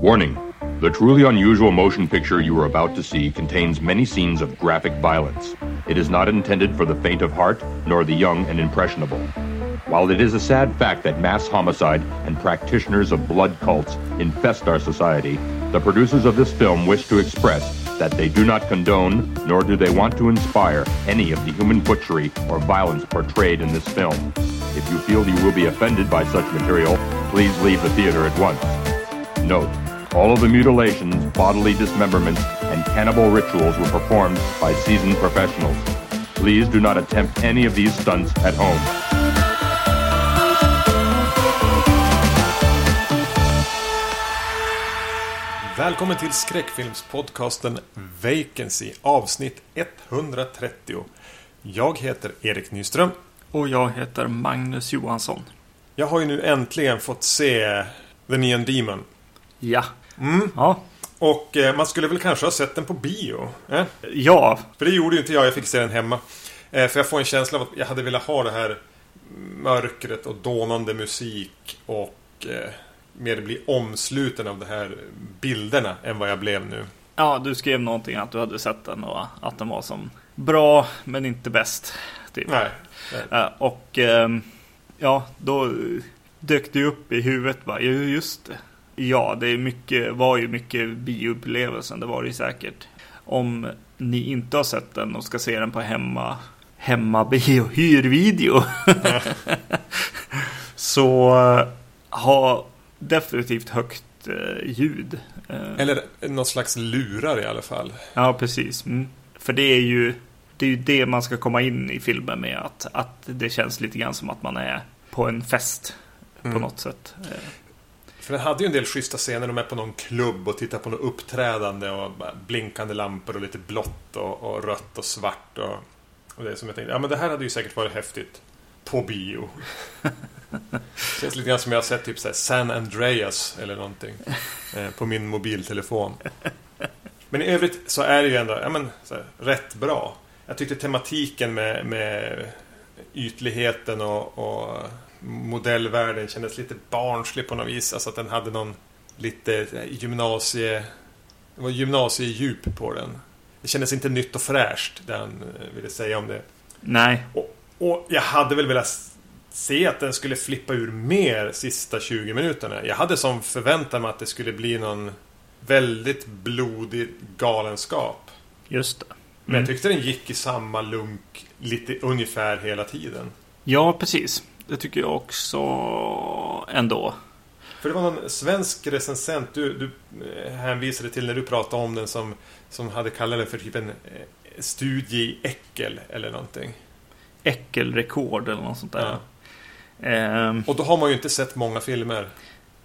Warning The truly unusual motion picture you are about to see contains many scenes of graphic violence. It is not intended for the faint of heart nor the young and impressionable. While it is a sad fact that mass homicide and practitioners of blood cults infest our society, the producers of this film wish to express that they do not condone nor do they want to inspire any of the human butchery or violence portrayed in this film. If you feel you will be offended by such material, please leave the theater at once. Note, all of the mutilations, bodily dismemberments, and cannibal rituals were performed by seasoned professionals. Please do not attempt any of these stunts at home. Välkommen till skräckfilmspodcasten Vacancy avsnitt 130. Jag heter Erik Nyström. Och jag heter Magnus Johansson. Jag har ju nu äntligen fått se The Neon Demon. Ja. Mm. Ja. Och eh, man skulle väl kanske ha sett den på bio? Eh? Ja. För det gjorde ju inte jag, jag fick se den hemma. Eh, för jag får en känsla av att jag hade velat ha det här mörkret och dånande musik och eh, mer bli omsluten av de här bilderna än vad jag blev nu. Ja, du skrev någonting att du hade sett den och att den var som bra men inte bäst. Typ. Nej. nej. Eh, Och ehm, ja, då dök det upp i huvudet bara, "Ja, just det. Ja, det är mycket, var ju mycket bioupplevelsen, det var det ju säkert. Om ni inte har sett den och ska se den på hemma, hemma bio, hyrvideo. så eh, ha definitivt högt eh, ljud. Eh, Eller någon slags lurar i alla fall. Ja, precis. Mm. För det är ju det är ju det man ska komma in i filmen med. Att, att det känns lite grann som att man är på en fest på Mm. något sätt. För den hade ju en del schyssta scener. De är på någon klubb och tittar på något uppträdande och blinkande lampor och lite blått och, och rött och svart. Och, och det som jag tänkte, ja men det här hade ju säkert varit häftigt. På bio. Känns lite grann som jag har sett typ så San Andreas eller någonting. Eh, på min mobiltelefon. Men i övrigt så är det ju ändå, ja men här, rätt bra. Jag tyckte tematiken med, med ytligheten och, och modellvärlden kändes lite barnslig på något vis. Alltså att den hade någon lite gymnasie... Det var gymnasiedjup på den. Det kändes inte nytt och fräscht, det han eh, ville säga om det. nej, Och, och jag hade väl velat se att den skulle flippa ur mer sista 20 minuterna. Jag hade som förväntan mig att det skulle bli någon väldigt blodig galenskap. just det. Men Mm. jag tyckte den gick i samma lunk lite ungefär hela tiden. Ja, precis. Det tycker jag också ändå. För det var någon svensk recensent du, du eh, hänvisade till när du pratade om den som, som hade kallat den för typ en eh, studie i äckel eller någonting. Äckelrekord eller något sånt där. Ja. Ehm, Och då har man ju inte sett många filmer.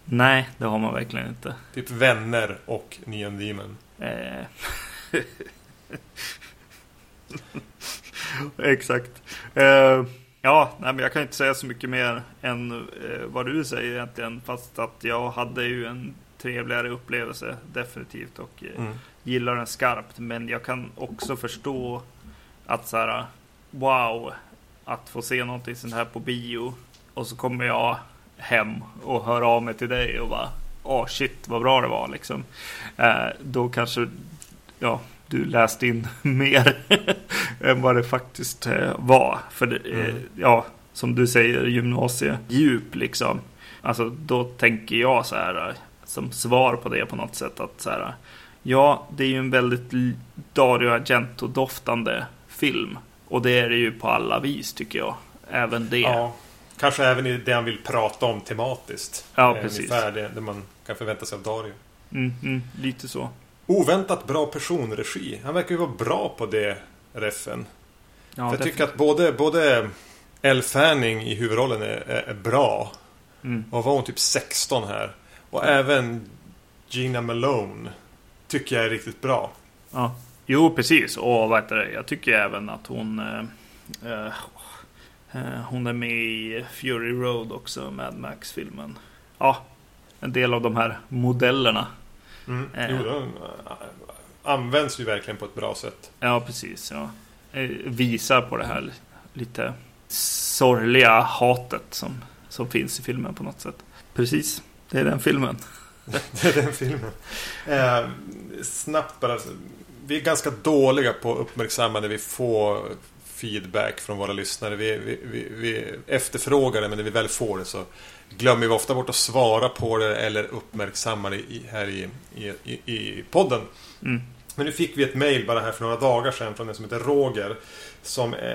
nej, det har man verkligen inte. Typ Vänner och Neon Demon. Eh. Exakt. Eh, ja, nej, men jag kan inte säga så mycket mer än eh, vad du säger egentligen. Fast att jag hade ju en trevligare upplevelse definitivt och eh, Mm. gillar den skarpt. Men jag kan också förstå att så här, wow, att få se någonting sånt här på bio. Och så kommer jag hem och hör av mig till dig och bara, åh shit vad bra det var liksom. Eh, då kanske, ja, du läste in mer än vad det faktiskt eh, var. För det, eh, Mm. ja, som du säger, gymnasiedjup liksom. Alltså då tänker jag så här, eh, som svar på det på något sätt att så här, ja, det är ju en väldigt Dario Argento-doftande film. Och det är det ju på alla vis tycker jag. Även det. Ja. Kanske även i det han vill prata om tematiskt. Ja, precis. Ungefär det, det man kan förvänta sig av Dario. Mm, mm, lite så. Oväntat bra personregi. Han verkar ju vara bra på det, reffen. Ja, jag tycker att både, både Elle Fanning i huvudrollen är, är, är bra. Mm. Och var hon typ 16 här. Och även Gina Malone tycker jag är riktigt bra. Ja. Jo, precis. Och vad heter det? jag tycker även att hon eh, eh, eh, Hon är med i Fury Road också, Mad Max-filmen. Ja, en del av de här modellerna. Mm. Eh. Jo, används ju verkligen på ett bra sätt. Ja, precis. Ja. Eh, Visar på det här lite sorgliga hatet som, som finns i filmen på något sätt. Precis, det är den filmen. det är den filmen. Eh, snabbt bara. Vi är ganska dåliga på att uppmärksamma när vi får feedback från våra lyssnare. Vi, vi, vi, vi efterfrågar det men när vi väl får det så glömmer vi ofta bort att svara på det eller uppmärksamma det i, här i, i, i podden. Mm. Men nu fick vi ett mail bara här för några dagar sedan från en som heter Roger. Som eh,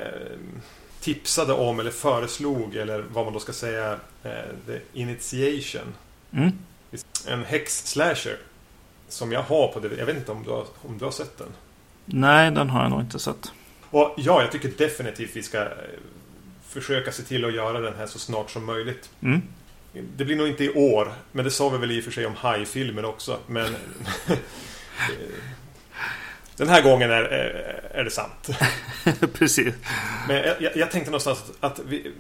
tipsade om eller föreslog eller vad man då ska säga eh, The Initiation. Mm. En häx-slasher. Som jag har på det. Jag vet inte om du har, om du har sett den? Nej, den har jag nog inte sett. Och ja, jag tycker definitivt vi ska eh, försöka se till att göra den här så snart som möjligt. Mm. Det blir nog inte i år, men det sa vi väl i och för sig om High-filmen också. Men den här gången är, är, är det sant. Precis. Men jag, jag, tänkte någonstans att vi,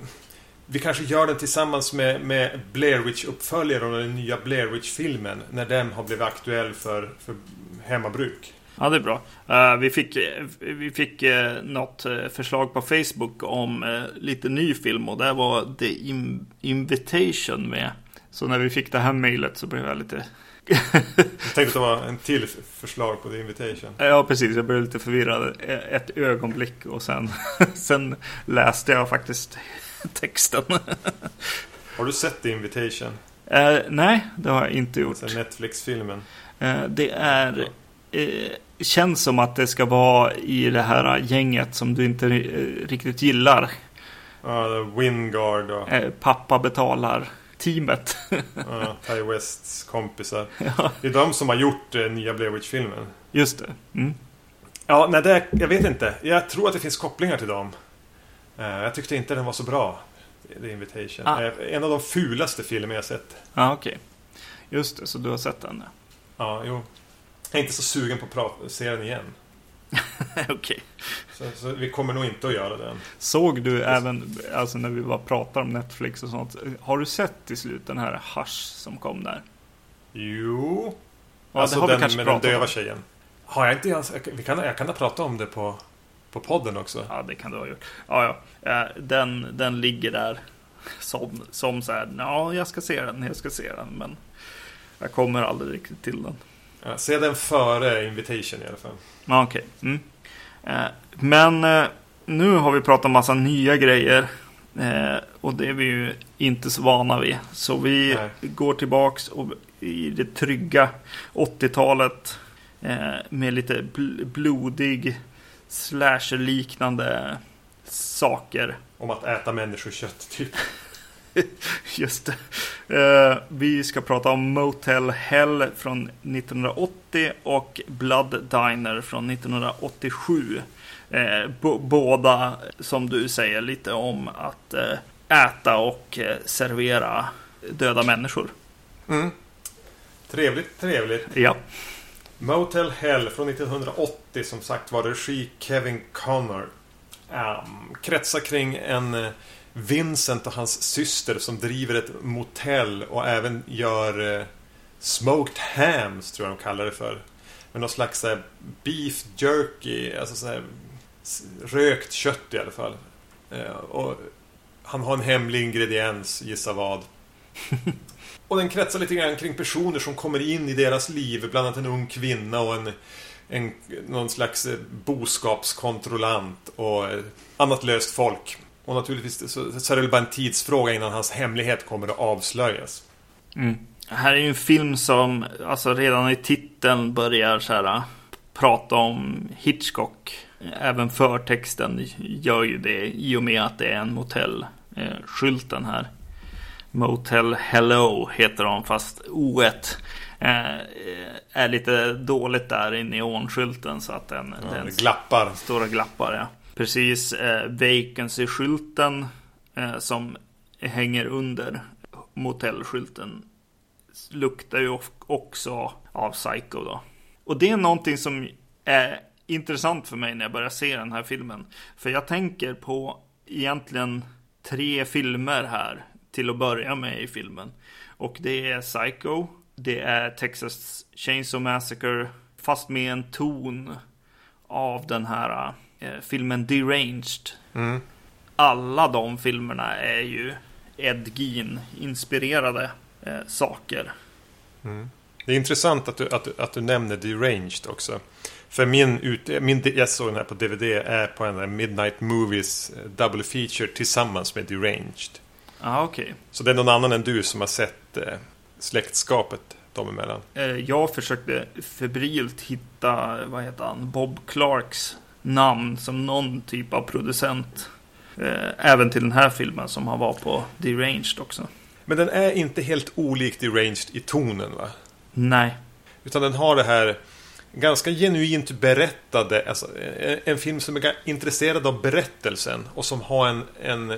vi kanske gör den tillsammans med, med Blair Witch-uppföljaren och den nya Blair Witch-filmen. När den har blivit aktuell för, för hemmabruk. Ja, det är bra. Uh, vi fick, vi fick uh, något förslag på Facebook om uh, lite ny film och det var The In Invitation med. Så när vi fick det här mejlet så blev jag lite... jag tänkte att det var en till förslag på The Invitation. Ja, precis. Jag blev lite förvirrad ett ögonblick och sen, sen läste jag faktiskt texten. Har du sett The Invitation? nej, det har jag inte gjort. Netflix-filmen. det är eh, känns som att det ska vara i det här gänget som du inte eh, riktigt gillar. Ja, uh, Wingard och... Eh, pappa betalar teamet. ja, Ty Wests kompisar. Ja. Det är de som har gjort eh, nya Blair Witch-filmen. Just det. Mm. Ja, nej, det, jag vet inte. Jag tror att det finns kopplingar till dem. Uh, jag tyckte inte den var så bra. The Invitation. Ah. Uh, en av de fulaste filmer jag sett. Ja, ah, okej. Okay. Just det, så du har sett den? Ja, jo. Jag är inte så sugen på att se den igen. Okej. Okay. Så, så, vi kommer nog inte att göra den. Såg du även, alltså när vi bara pratar om Netflix och sånt. Har du sett till slut den här Hush som kom där? Jo. Ja, alltså den med den döva om. tjejen. Har jag inte ens, vi kan, jag kan ha pratat om det på, på podden också. Ja, det kan du ha gjort. Ja, ja. Den, den ligger där som, som så här, ja, jag ska se den, jag ska se den, men jag kommer aldrig riktigt till den. Ja, se den före Invitation i alla fall. Ja, Okej. Okay. Mm. Eh, men eh, nu har vi pratat massa nya grejer. Eh, och det är vi ju inte så vana vid. Så vi Nej. går tillbaks och i det trygga 80-talet. Eh, med lite bl blodig slasher-liknande saker. Om att äta människokött typ. Just det. Uh, vi ska prata om Motel Hell från 1980 och Blood Diner från 1987. Uh, båda, som du säger, lite om att uh, äta och servera döda människor. Mm. Trevligt, trevligt. Ja. Motel Hell från 1980, som sagt var regi Kevin Connor. Um, kretsar kring en Vincent och hans syster som driver ett motell och även gör eh, Smoked hams, tror jag de kallar det för. Med någon slags eh, beef jerky, alltså så här, rökt kött i alla fall. Eh, och han har en hemlig ingrediens, gissa vad. och den kretsar lite grann kring personer som kommer in i deras liv, bland annat en ung kvinna och en, en någon slags eh, boskapskontrollant och eh, annat löst folk. Och naturligtvis så, så är det bara en tidsfråga innan hans hemlighet kommer att avslöjas. Mm. Här är ju en film som alltså redan i titeln börjar så här, prata om Hitchcock. Även förtexten gör ju det i och med att det är en motellskylten här. Motel Hello heter de fast o eh, är lite dåligt där i neonskylten så att den, ja, den glappar. Stora glappar ja precis eh, vacancy-skylten eh, som hänger under motellskylten luktar ju också av Psycho då. Och det är någonting som är intressant för mig när jag börjar se den här filmen. För jag tänker på egentligen tre filmer här till att börja med i filmen. Och det är Psycho, det är Texas Chainsaw Massacre, fast med en ton av den här filmen Deranged. Mm. Alla de filmerna är ju Ed Gein inspirerade eh, saker. Mm. Det är intressant att du, att, du, att du nämner Deranged också. För min, ut, min, jag såg den här på DVD, är på en Midnight Movies eh, Double Feature tillsammans med Deranged. Ja, okej. Så det är någon annan än du som har sett eh, släktskapet dem emellan. Eh, Jag försökte febrilt hitta, vad heter han, Bob Clarks namn som någon typ av producent. Eh, Även till den här filmen som han var på Deranged också. Men den är inte helt olik Deranged i tonen va? Nej. Utan den har det här ganska genuint berättade, alltså, en- en film som är intresserad av berättelsen och som har en, en eh,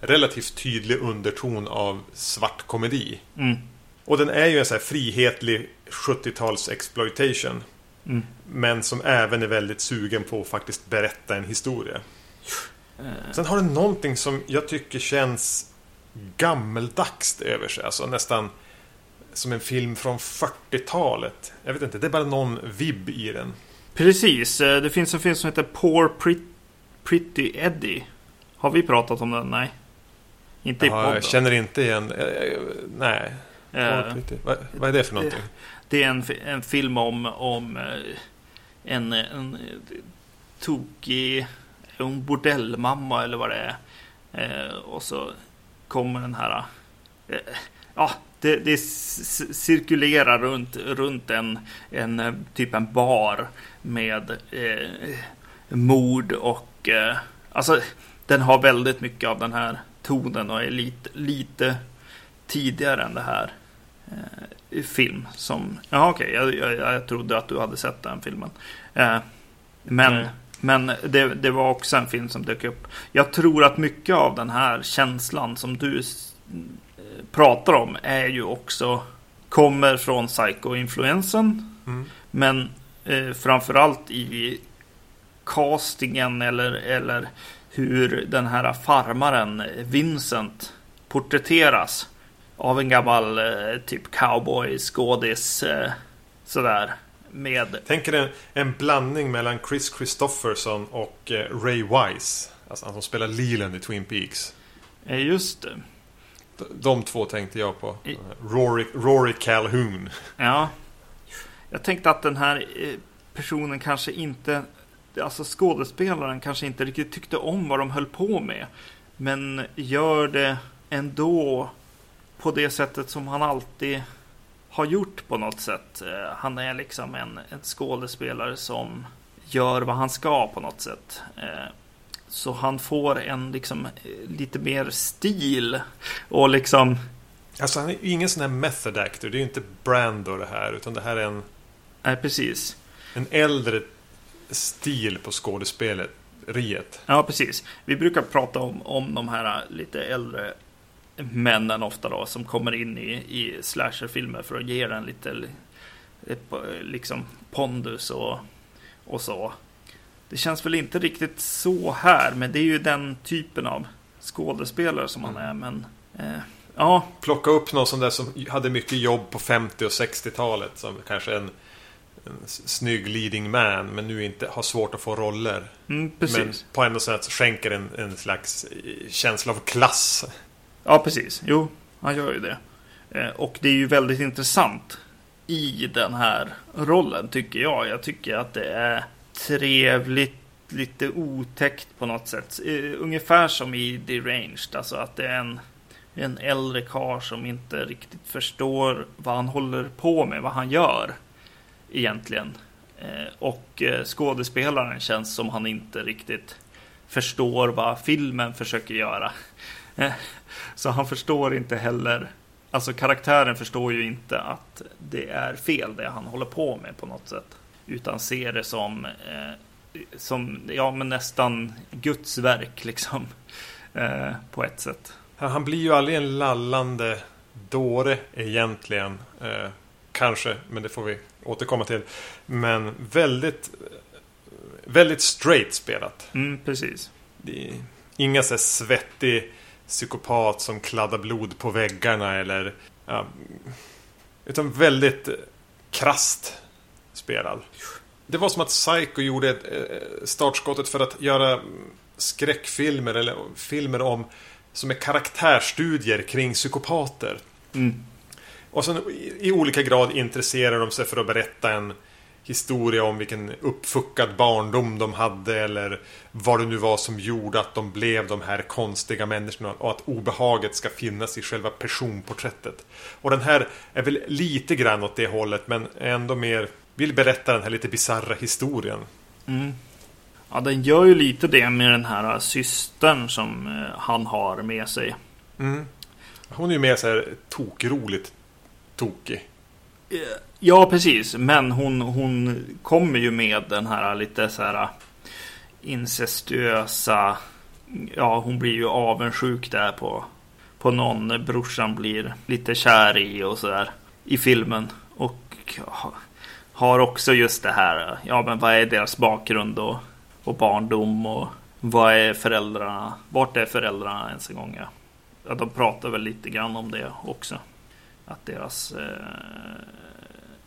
relativt tydlig underton av svart komedi. Mm. Och den är ju en så här frihetlig 70-tals exploitation. Mm. Men som även är väldigt sugen på att faktiskt berätta en historia. Eh, Sen har den någonting som jag tycker känns gammeldags över sig. Alltså nästan som en film från 40-talet. Jag vet inte, det är bara någon vibb i den. Precis, eh, det finns en film som heter Poor Pret- Pretty Eddie. Har vi pratat om den? Nej. Inte i Ja, podden. jag känner inte igen... eh, nej. Eh, Vad, vad är det för någonting? Det är en, en film om, om eh, en, en tokig en bordellmamma eller vad det är. Eh, och så kommer den här... Eh, ja, det, det cirkulerar runt, runt en, en eh, typ en bar med eh, mord och... Eh, alltså, den har väldigt mycket av den här tonen och är lite, lite tidigare än det här eh, film som... Ja, okej. Jag, jag, jag trodde att du hade sett den filmen. Eh, men men det, det var också en film som dök upp. Jag tror att mycket av den här känslan som du eh, pratar om är ju också kommer från Psycho-influensen. Mm. Men eh, framförallt i castingen eller, eller hur den här farmaren Vincent porträtteras av en gammal eh, typ cowboy skådis eh, sådär med Tänker en, en blandning mellan Chris Christopherson och eh, Ray Wise. Alltså han som spelar Leland i Twin Peaks. just det. D- De två tänkte jag på. I- Rory, Rory Calhoun. Ja. Jag tänkte att den här personen kanske inte, alltså skådespelaren kanske inte riktigt tyckte om vad de höll på med. Men gör det ändå på det sättet som han alltid har gjort på något sätt. Eh, Han är liksom en, en skådespelare som gör vad han ska på något sätt. Eh, Så han får en liksom eh, lite mer stil och liksom Alltså han är ju ingen sån här method actor. Det är ju inte Brando det här. Utan det här är en, Nej, precis. en äldre stil på skådespelet. Riet. Ja, precis. Vi brukar prata om, om de här lite äldre männen ofta då som kommer in i, i slasherfilmer för att ge den lite eh, liksom pondus och, och så. Det känns väl inte riktigt så här, men det är ju den typen av skådespelare som han är. Men eh, ja, Plocka upp någon sån där som hade mycket jobb på 50 och 60-talet. Som kanske en, en snygg leading man. Men nu inte har svårt att få roller. mm. Men på ändå sätt skänker en, en slags eh, känsla av klass. Ja, precis. Jo, han gör ju det. Eh, och det är ju väldigt intressant i den här rollen, tycker jag. Jag tycker att det är trevligt, lite otäckt på något sätt. Eh, ungefär som i Deranged, alltså att det är en, en äldre karl som inte riktigt förstår vad han håller på med, vad han gör egentligen. Eh, och skådespelaren känns som han inte riktigt förstår vad filmen försöker göra. Så han förstår inte heller, alltså karaktären förstår ju inte att det är fel det han håller på med på något sätt. Utan ser det som, eh, som ja men nästan Guds verk liksom. Eh, på ett sätt. Han blir ju aldrig en lallande dåre egentligen. Eh, kanske, men det får vi återkomma till. Men väldigt, väldigt straight spelat. Mm, precis. Inga så svettig psykopat som kladdar blod på väggarna eller... Ja, utan väldigt eh, krasst spelad. Det var som att Psycho gjorde ett, eh, startskottet för att göra mm, skräckfilmer eller filmer om som är karaktärstudier kring psykopater. Mm. Och sen i, i olika grad intresserar de sig för att berätta en historia om vilken uppfuckad barndom de hade eller vad det nu var som gjorde att de blev de här konstiga människorna och att obehaget ska finnas i själva personporträttet. Och den här är väl lite grann åt det hållet men ändå mer vill berätta den här lite bizarra historien. Mm. Ja, den gör ju lite det med den här systern som eh, han har med sig. Mm. Hon är ju mer så här tokroligt tokig. Eh, ja, precis. Men hon, hon kommer ju med den här lite så här eh, incestuösa... Ja, hon blir ju avundsjuk där på, på någon brorsan blir lite kär i och sådär i filmen. Och har också just det här. Eh, ja, men vad är deras bakgrund och, och barndom och vad är föräldrarna? Vart är föräldrarna ens en gång? Ja. ja, de pratar väl lite grann om det också. Att deras eh,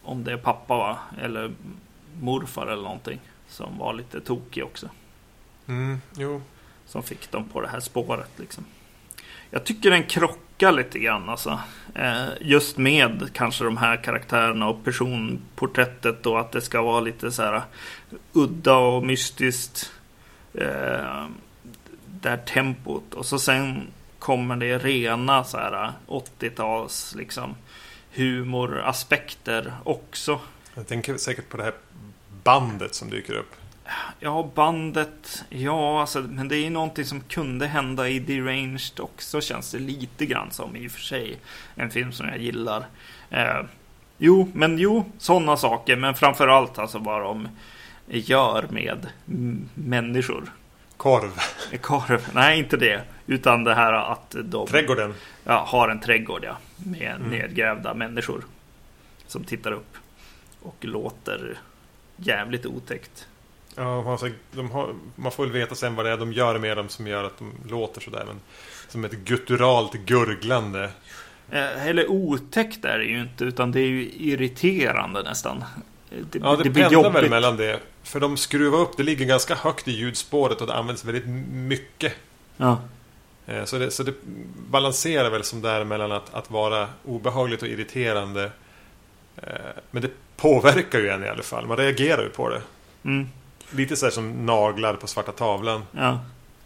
om det är pappa va? eller morfar eller någonting som var lite tokig också. Mm, jo. Som fick dem på det här spåret liksom. Jag tycker den krockar lite grann alltså. Eh, just med kanske de här karaktärerna och personporträttet och att det ska vara lite så här udda och mystiskt. Eh, där tempot och så sen kommer det rena så här 80-tals liksom humoraspekter också. Jag tänker säkert på det här bandet som dyker upp. Ja, bandet. Ja, alltså, men det är ju någonting som kunde hända i Deranged också känns det lite grann som i och för sig. En film som jag gillar. Eh, jo, men jo, sådana saker. Men framförallt alltså vad de gör med människor. Korv. Korv, nej inte det. Utan det här att de Trädgården. Ja, har en trädgård ja. Med mm. nedgrävda människor. Som tittar upp. Och låter jävligt otäckt. Ja, alltså, har, man får väl veta sen vad det är de gör med dem som gör att de låter sådär. Men som ett gutturalt gurglande. Eh, eller otäckt är det ju inte, utan det är ju irriterande nästan. Det, ja, det, det pendlar väl mellan det. För de skruvar upp, det ligger ganska högt i ljudspåret och det används väldigt mycket. Ja. Eh, så det, så det balanserar väl som där mellan att, att vara obehagligt och irriterande. Eh, men det påverkar ju en i alla fall. Man reagerar ju på det. Mm. Lite så som naglar på svarta tavlan. Ja.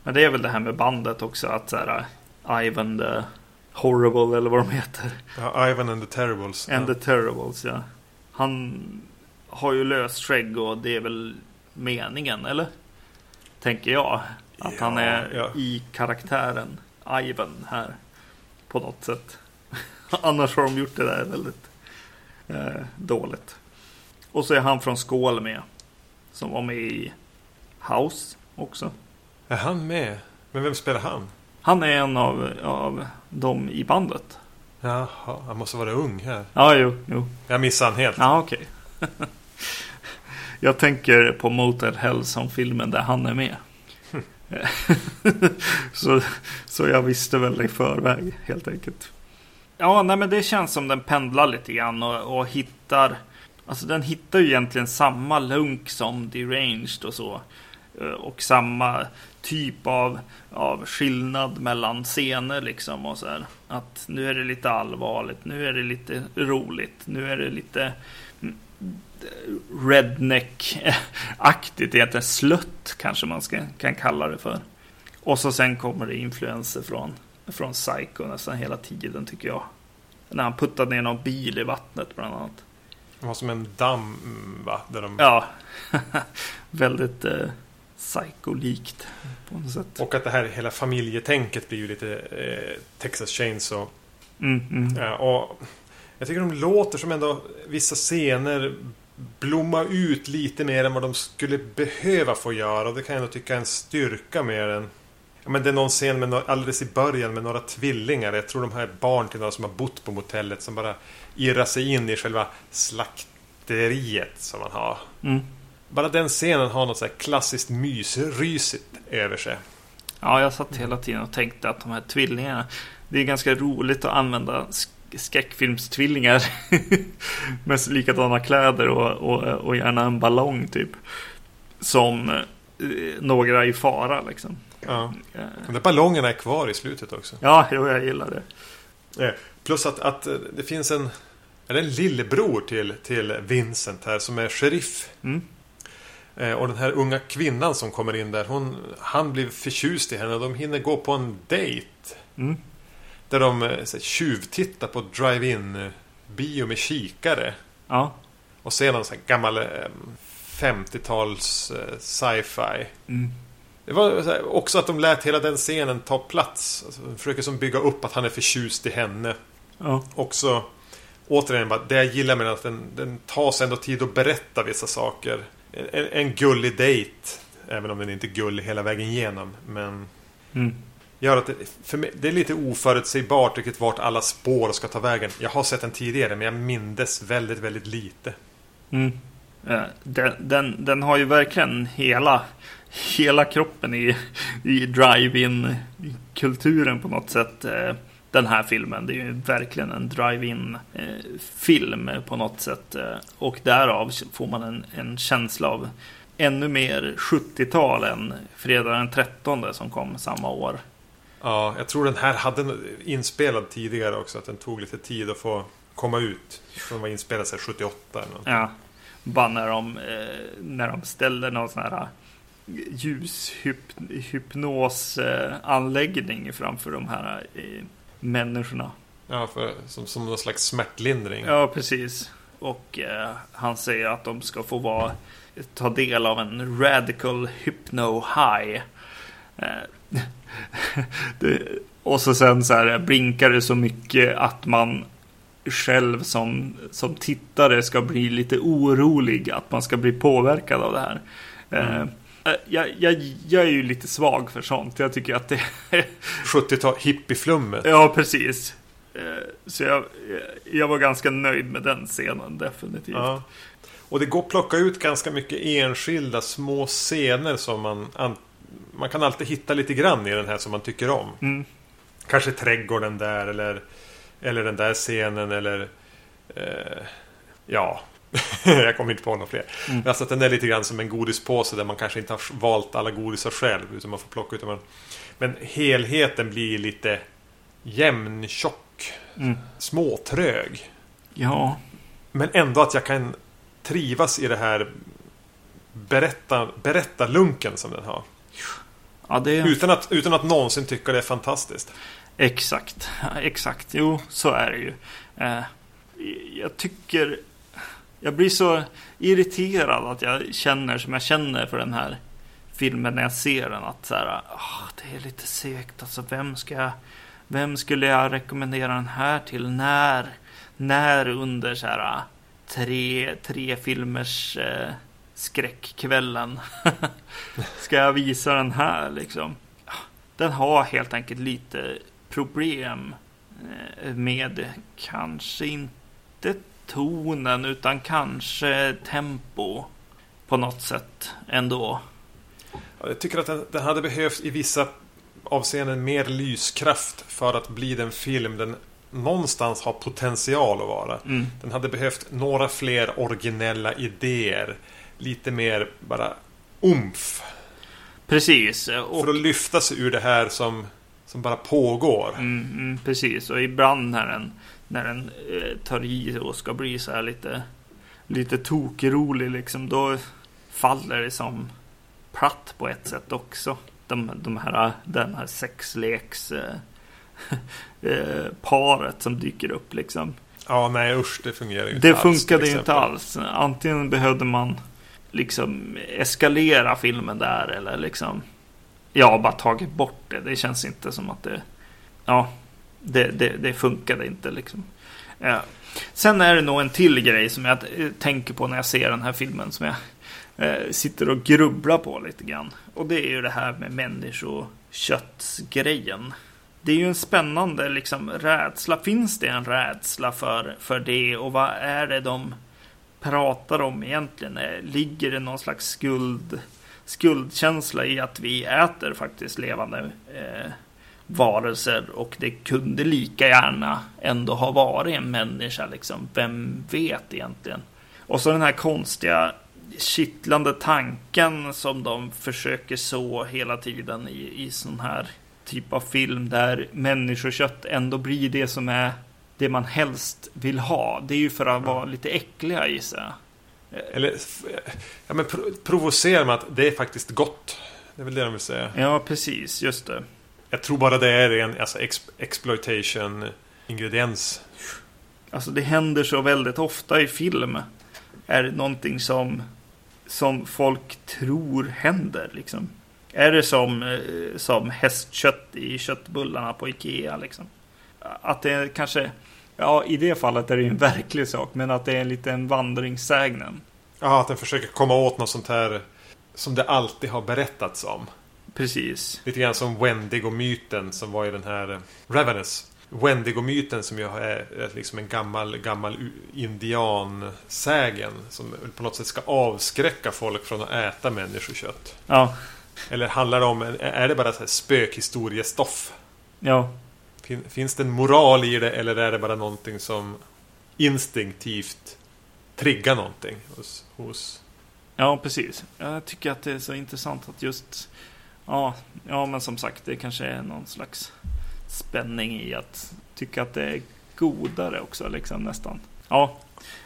Men det är väl det här med bandet också. Att så här, Ivan the Horrible eller vad de heter. Ja, Ivan and the Terribles. And ja. the Terribles, ja. Han har ju löst skägg och det är väl meningen, eller? Tänker jag. Att ja, han är ja. i karaktären Ivan här. På något sätt. Annars har de gjort det där väldigt eh, dåligt. Och så är han från Skål med. Som var med i House också. Är han med? Men vem spelar han? Han är en av, av dem i bandet. Jaha, han måste vara ung här. Ja, jo, jo. Jag missade han helt. Ja, okej. Okay. Jag tänker på Motor Hell som filmen där han är med. så, så jag visste väl i förväg helt enkelt. Ja, nej men det känns som den pendlar lite grann och, och hittar Alltså den hittar ju egentligen samma lunk som Deranged och så. Eh, och samma typ av, av skillnad mellan scener liksom och så här. Att nu är det lite allvarligt, nu är det lite roligt, nu är det lite redneck-aktigt, egentligen slött kanske man ska, kan kalla det för. Och så sen kommer det influenser från, från Psycho nästan hela tiden tycker jag. När han puttade ner någon bil i vattnet bland annat. Det var som en damm va? Där de... Ja, väldigt eh, psykolikt på något sätt. Och att det här hela familjetänket blir ju lite eh, Texas Chainsaw. Mm, mm. Ja, och jag tycker de låter som ändå vissa scener blomma ut lite mer än vad de skulle behöva få göra. Och det kan jag nog tycka är en styrka med den. Ja, men det är någon scen med alldeles i början med några tvillingar. Jag tror de här är barn till några som har bott på motellet som bara irrar sig in i själva slakteriet som man har. Mm. Bara den scenen har något så här klassiskt mysrysigt över sig. Ja, jag satt hela tiden och tänkte att de här tvillingarna Det är ganska roligt att använda skräckfilmstvillingar med likadana kläder och, och, och gärna en ballong typ. Som eh, några i fara liksom. Ja. De där ballongerna är kvar i slutet också. Ja, jo, jag gillar det. Plus att, att det finns en är det en lillebror till, till Vincent här som är sheriff. Mm. Eh, och den här unga kvinnan som kommer in där, hon, han blir förtjust i henne de hinner gå på en dejt. Mm. Där de eh, så här, tjuvtittar på drive-in eh, bio med kikare. Ja. Och ser någon sån här gammal eh, 50-tals eh, sci-fi. Mm. Det var här, också att de lät hela den scenen ta plats. Alltså, de försöker som bygga upp att han är förtjust i henne. Ja. Också Återigen, bara, det jag gillar med den att den, den tar sig ändå tid att berätta vissa saker. En, en gullig dejt. Även om den inte är gullig hela vägen igenom. Men Mm gör att det, för mig, det är lite oförutsägbart riktigt vart alla spår ska ta vägen. Jag har sett den tidigare men jag mindes väldigt, väldigt lite. Mm. Eh, den, den, den har ju verkligen hela, hela kroppen i, i drive-in kulturen på något sätt. Eh, den här filmen. Det är ju verkligen en drive-in eh, film på något sätt. Och därav får man en, en känsla av ännu mer 70-tal än Fredag den 13 som kom samma år. Ja, jag tror den här hade en- inspelad tidigare också. Att den tog lite tid att få komma ut. Den var inspelad sig 78 eller något. Ja, bara när de, eh, när de ställer någon sån här ljushypnosanläggning framför de här eh, människorna. Ja, för, som, som någon slags smärtlindring. Ja, precis. Och eh, han säger att de ska få vara, ta del av en radical hypno high. Eh, det, och så sen så här blinkar det så mycket att man själv som, som tittare ska bli lite orolig att man ska bli påverkad av det här. Eh, eh, jag, jag, jag är ju lite svag för sånt. Jag tycker att det 70-tal hippieflummet. Ja, precis. Eh, Så jag, jag var ganska nöjd med den scenen, definitivt. Ja. Och det går att plocka ut ganska mycket enskilda små scener som man... an- Man kan alltid hitta lite grann i den här som man tycker om. Mm. Kanske trädgården där eller... Eller den där scenen eller... Eh, ja. jag kommer inte på några fler. Mm. Alltså att den är lite grann som en godispåse där man kanske inte har valt alla godisar själv. Utan man får plocka ut dem. Men helheten blir lite jämntjock. Mm. Småtrög. Ja, Men ändå att jag kan trivas i det här berätta, berättarlunken som den har. Ja det Utan att, utan att någonsin tycka det är fantastiskt. exakt. Exakt, jo, så är det ju. Eh, Jag tycker... Jag blir så irriterad att jag känner som jag känner för den här filmen när jag ser den. Att så här, ah, det är lite segt. Alltså, vem ska jag... Vem skulle jag rekommendera den här till? När? När under så här tre, tre filmers eh, skräckkvällen ska jag visa den här liksom? Den har helt enkelt lite problem eh, med kanske inte tonen utan kanske tempo på något sätt ändå. Ja, Jag tycker att den, den hade behövt i vissa avseenden mer lyskraft för att bli den film den någonstans har potential att vara. Mm. Den hade behövt några fler originella idéer. Lite mer bara umf. Precis. Och, För att lyfta sig ur det här som, som bara pågår. mm, mm, precis. Och ibland när den, när den eh, tar i och ska bli så här lite, lite tokrolig liksom. Då faller det som platt på ett sätt också. De, de här, den här sexleks eh, eh, paret som dyker upp liksom. Ja, nej usch, det fungerar ju inte Det alls, funkade ju inte alls. Antingen behövde man liksom eskalera filmen där eller liksom ja, bara tagit bort det. Det känns inte som att det ja, det, det, det funkade inte liksom. Ja. Sen är det nog en till grej som jag tänker på när jag ser den här filmen som jag eh, sitter och grubblar på lite grann. Och det är ju det här med människoköttsgrejen. Det är ju en spännande liksom rädsla. Finns det en rädsla för, för det och vad är det de pratar om egentligen? Eh, ligger det någon slags skuld, skuldkänsla i att vi äter faktiskt levande eh, varelser och det kunde lika gärna ändå ha varit en människa liksom. Vem vet egentligen? Och så den här konstiga kittlande tanken som de försöker så hela tiden i, i sån här typ av film där människokött ändå blir det som är det man helst vill ha. Det är ju för att vara lite äckliga gissar. Eller ja, men pro provocera med att det är faktiskt gott. Det är väl det de vill säga. Ja, precis. Just det. Jag tror bara det är en alltså, ex exploitation ingrediens. Alltså det händer så väldigt ofta i film. Är det någonting som, som folk tror händer liksom. Är det som, eh, som hästkött i köttbullarna på Ikea liksom? Att det kanske, ja i det fallet är det ju en verklig sak, men att det är en liten vandringssägnen. Ja, att den försöker komma åt något sånt här som det alltid har berättats om. Precis. Lite grann som Wendigo-myten som var i den här Ravenous. Wendigo-myten som ju är liksom en gammal, gammal indiansägen som på något sätt ska avskräcka folk från att äta människokött. Ja. Eller handlar det om, är det bara så här spökhistoriestoff? Ja. Finns det en moral i det eller är det bara någonting som instinktivt triggar någonting hos, hos... Ja, precis. Jag tycker att det är så intressant att just... Ja, ja, men som sagt, det kanske är någon slags spänning i att tycka att det är godare också, liksom nästan. Ja,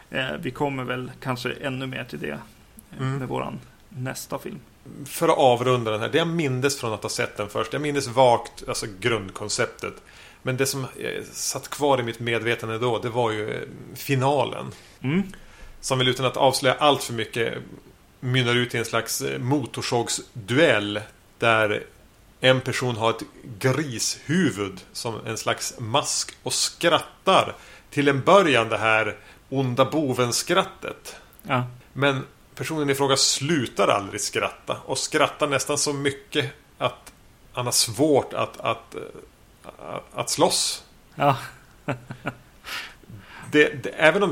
eh, vi kommer väl kanske ännu mer till det eh, mm. med våran nästa film. För att avrunda den här, det jag mindes från att ha sett den först, jag mindes vagt alltså grundkonceptet. Men det som eh, satt kvar i mitt medvetande då, det var ju eh, finalen. Mm. Som väl utan att avslöja allt för mycket mynnar ut i en slags eh, motorsågsduell. Där en person har ett grishuvud som en slags mask och skrattar. Till en början det här onda boven-skrattet. Ja. Men personen i fråga slutar aldrig skratta. Och skrattar nästan så mycket att han har svårt att, att, att, slåss. Ja. det, det, även om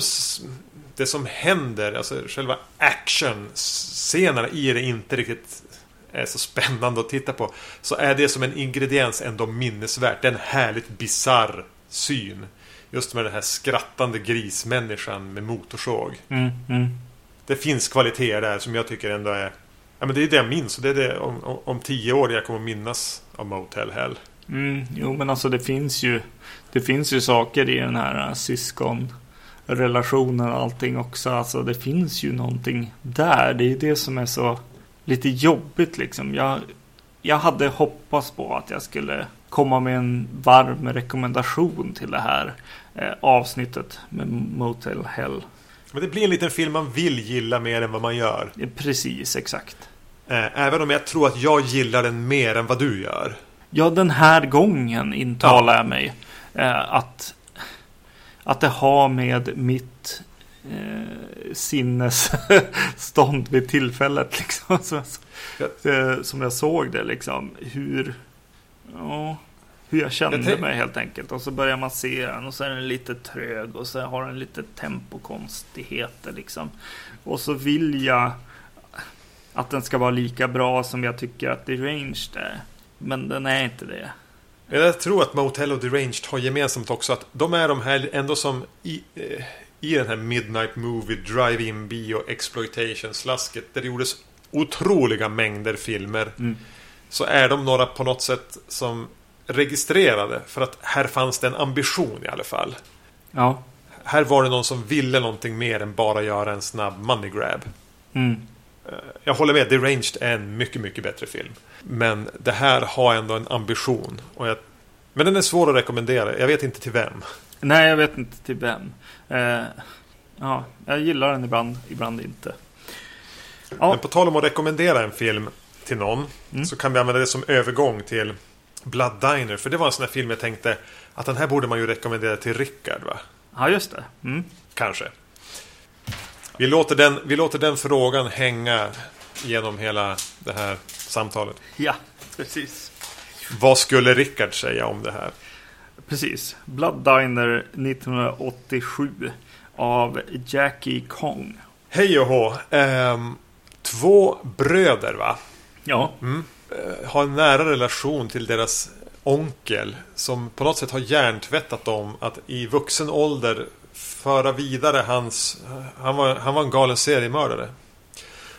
det som händer, alltså själva actionscenerna i det inte riktigt är så spännande att titta på. Så är det som en ingrediens ändå minnesvärt. Det är en härligt bizarr syn. Just med den här skrattande grismänniskan med motorsåg. Mm, mm. Det finns kvaliteter där som jag tycker ändå är... Ja men det är det jag minns och det är det om, om, om tio år jag kommer minnas av Motel Hell. Mm, jo men alltså det finns ju Det finns ju saker i den här äh, syskonrelationen och allting också. Alltså det finns ju någonting där. Det är det som är så lite jobbigt liksom. Jag, jag hade hoppats på att jag skulle komma med en varm rekommendation till det här eh, avsnittet med Motel Hell. Men det blir en liten film man vill gilla mer än vad man gör. Precis, exakt. Eh, även om jag tror att jag gillar den mer än vad du gör. Ja, den här gången intalar ja. jag mig eh, att, att det har med mitt eh, sinnesstånd vid tillfället. Liksom, så, ja. Eh, som jag såg det liksom. Hur, ja, hur jag kände jag mig helt enkelt. Och så börjar man se den och så är den lite trög och så har den lite tempokonstigheter liksom. Och så vill jag att den ska vara lika bra som jag tycker att Deranged är. Men den är inte det. Jag tror att Motel och Deranged har gemensamt också att de är de här ändå som i, eh, i den här Midnight Movie, Drive-In Bio, Exploitation-slasket. Där det gjordes otroliga mängder filmer. Mm. Så är de några på något sätt som registrerade. För att här fanns det en ambition i alla fall. Ja. Här var det någon som ville någonting mer än bara göra en snabb money grab. Mm. Eh, jag håller med, Deranged är en mycket, mycket bättre film. Men det här har ändå en ambition. Och jag... Men den är svår att rekommendera. Jag vet inte till vem. Nej, jag vet inte till vem. Eh, ja, jag gillar den ibland, ibland inte. Ja. Men på tal om att rekommendera en film till någon. Mm. Så kan vi använda det som övergång till Blood Diner. För det var en sån här film jag tänkte att den här borde man ju rekommendera till Rickard va? Ja, just det. Mm. Kanske. Vi låter, den, vi låter den frågan hänga genom hela det här samtalet. Ja, precis. Vad skulle Rickard säga om det här? Precis. Blood Diner 1987 av Jackie Kong. Hej och hå. Ehm, två bröder va? Ja. Mm. Ehm, har en nära relation till deras onkel. Som på något sätt har hjärntvättat dem att i vuxen ålder föra vidare hans... Han var, han var en galen seriemördare.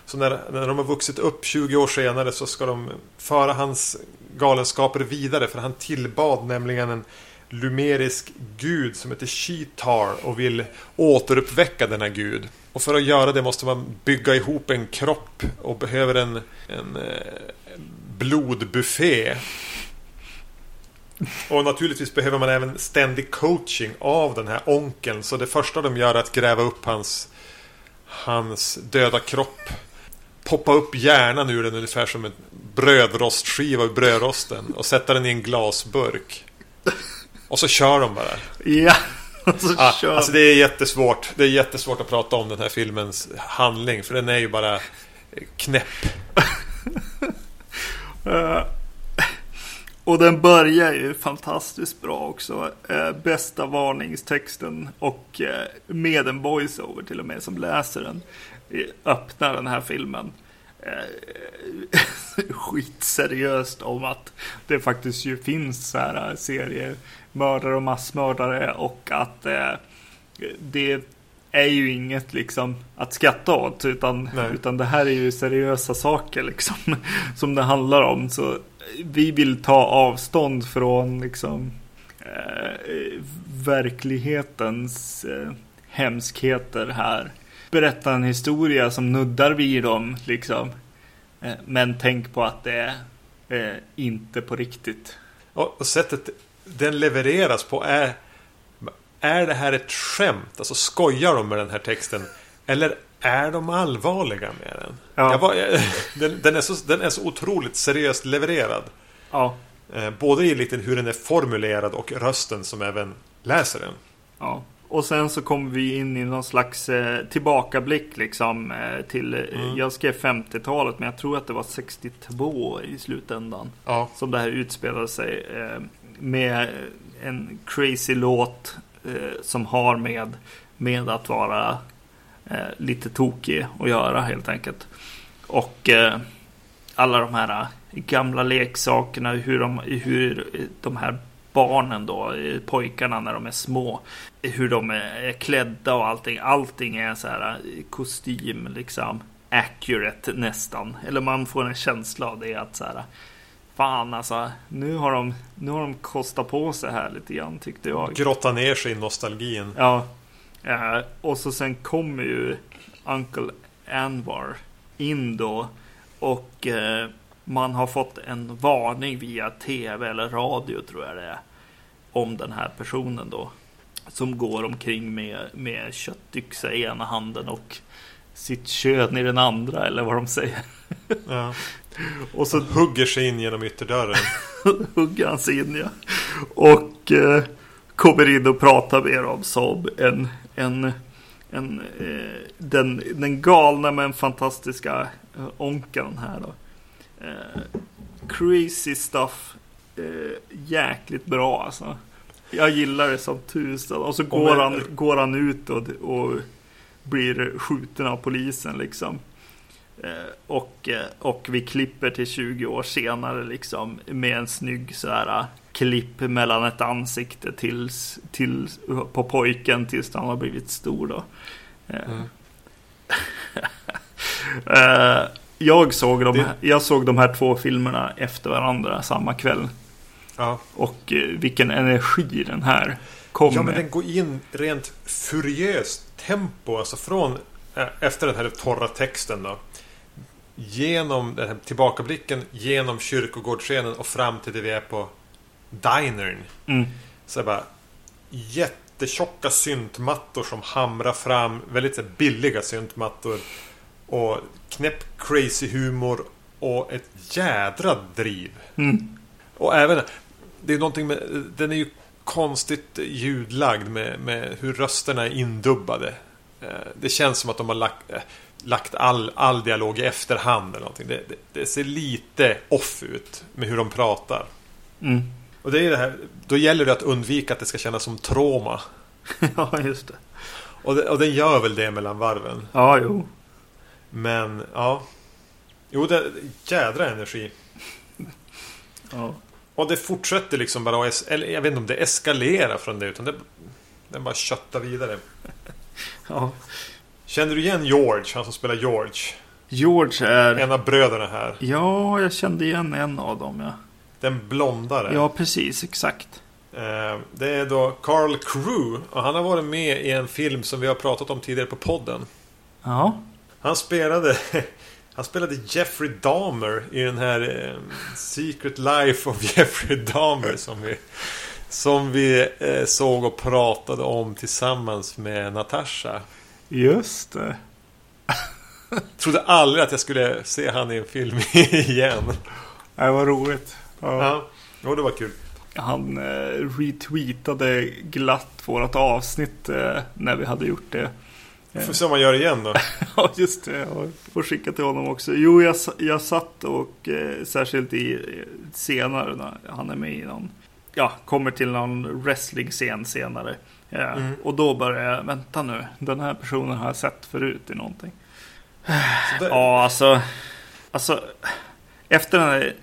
Så när, när de har vuxit upp 20 år senare så ska de föra hans galenskaper vidare. För han tillbad nämligen en lumerisk gud som heter Sheetar och vill återuppväcka denna gud. Och för att göra det måste man bygga ihop en kropp och behöver en, en, eh, blodbuffé. Och naturligtvis behöver man även ständig coaching av den här onkeln. Så det första de gör är att gräva upp hans, hans döda kropp. Poppa upp hjärnan ur den ungefär som en brödrostskiva ur brödrosten. Och sätta den i en glasburk. Och så kör de bara. Ja. Så Ah, alltså det är jättesvårt. Det är jättesvårt att prata om den här filmens handling. För den är ju bara knäpp. Eh, och den börjar ju fantastiskt bra också. Eh, bästa varningstexten och eh, med en voiceover till och med som läser den. eh, öppnar den här filmen. Eh, skitseriöst om att det faktiskt ju finns så här eh, seriemördare och massmördare och att eh, det är ju inget liksom att skratta åt utan, Nej. utan det här är ju seriösa saker liksom som det handlar om. Så vi vill ta avstånd från liksom eh, verklighetens eh, hemskheter här. Berätta en historia som nuddar vid dem liksom. Eh, men tänk på att det är eh, inte på riktigt. Och sättet den levereras på är... Är det här ett skämt? Alltså skojar de med den här texten? Eller är de allvarliga med den? Ja. Var, den, den, är så, den är så otroligt seriöst levererad. Ja, Eh, både i lite hur den är formulerad och rösten som även läser den. Ja, och sen så kommer vi in i någon slags eh, tillbakablick liksom eh, till, eh, jag skrev 50-talet men jag tror att det var 62 i slutändan. Ja. Som det här utspelade sig eh, med en crazy låt eh, som har med, med att vara lite tokig att göra helt enkelt. Och eh, alla de här eh, gamla leksakerna, hur de, hur de här barnen då, eh, pojkarna när de är små, hur de är klädda och allting. Allting är så här eh, kostym liksom accurate nästan. Eller man får en känsla av det att så här Fan alltså, nu har de, nu har de kostat på sig här lite grann tyckte jag. Grotta ner sig i nostalgin. Ja. Eh, och så sen kommer ju Uncle Anwar in då. Och eh, man har fått en varning via tv eller radio tror jag det är. Om den här personen då. Som går omkring med, med köttyxa i ena handen och sitt kön i den andra eller vad de säger. Ja. Och så Hugger sig in genom ytterdörren. hugger han sig in ja. Och eh, kommer in och pratar med om som en, en, en eh, den, den galna men fantastiska eh, onkeln här då. Eh, crazy stuff. Eh, jäkligt bra alltså. Jag gillar det som tusan. Och så går, men- han, går han ut och, och blir skjuten av polisen liksom. Eh, Och, eh, och vi klipper till 20 år senare liksom med en snygg så här klipp mellan ett ansikte tills, tills, på pojken tills han har blivit stor då. Eh, Mm. eh, jag, såg de, här- jag såg de här två filmerna efter varandra samma kväll. Ja. Och eh, vilken energi den här kom ja, men med. den går in rent furiöst tempo. Alltså från efter den här torra texten då. Genom den här tillbakablicken, genom kyrkogårdsscenen och fram till det vi är på dinern. Mm. Så bara jättetjocka syntmattor som hamrar fram. Väldigt så här, billiga syntmattor. Och knäpp crazy humor och ett jädra driv. Mm. Och även Det är någonting med Den är ju konstigt ljudlagd med, med hur rösterna är indubbade. Eh, Det känns som att de har lagt, eh, lagt all, all dialog i efterhand eller någonting. Det, det, det ser lite off ut med hur de pratar. Mm. Och det är det här, då gäller det att undvika att det ska kännas som trauma. ja, just det. Och, det, och den gör väl det mellan varven. Ja, jo. Men ja. Jo, det jädra energi. Ja. Och det fortsätter liksom bara att Eller jag vet inte om det eskalerar från det utan det Den bara köttar vidare. ja. Känner du igen George? Han som spelar George. George är... En av bröderna här. Ja, jag kände igen en av dem, ja. Den blondare. Ja, precis. Exakt. Eh, Det är då Carl Crew och han har varit med i en film som vi har pratat om tidigare på podden. Ja. Han spelade Han spelade Jeffrey Dahmer i den här eh, Secret Life of Jeffrey Dahmer som vi Som vi eh, såg och pratade om tillsammans med Natasha. Just det. Trodde aldrig att jag skulle se han i en film igen. Det var roligt. Ja. Ja, det var kul. Han eh, retweetade glatt vårt avsnitt eh, när vi hade gjort det. Får se om man gör igen då. Ja, just det. Jag får skicka till honom också. Jo, jag, jag satt och eh, särskilt i eh, senare när han är med i någon, ja, kommer till någon wrestling-scen senare. Ja, Mm. Och då börjar jag, vänta nu, den här personen har jag sett förut i någonting. Det, Ja, alltså, alltså efter den här,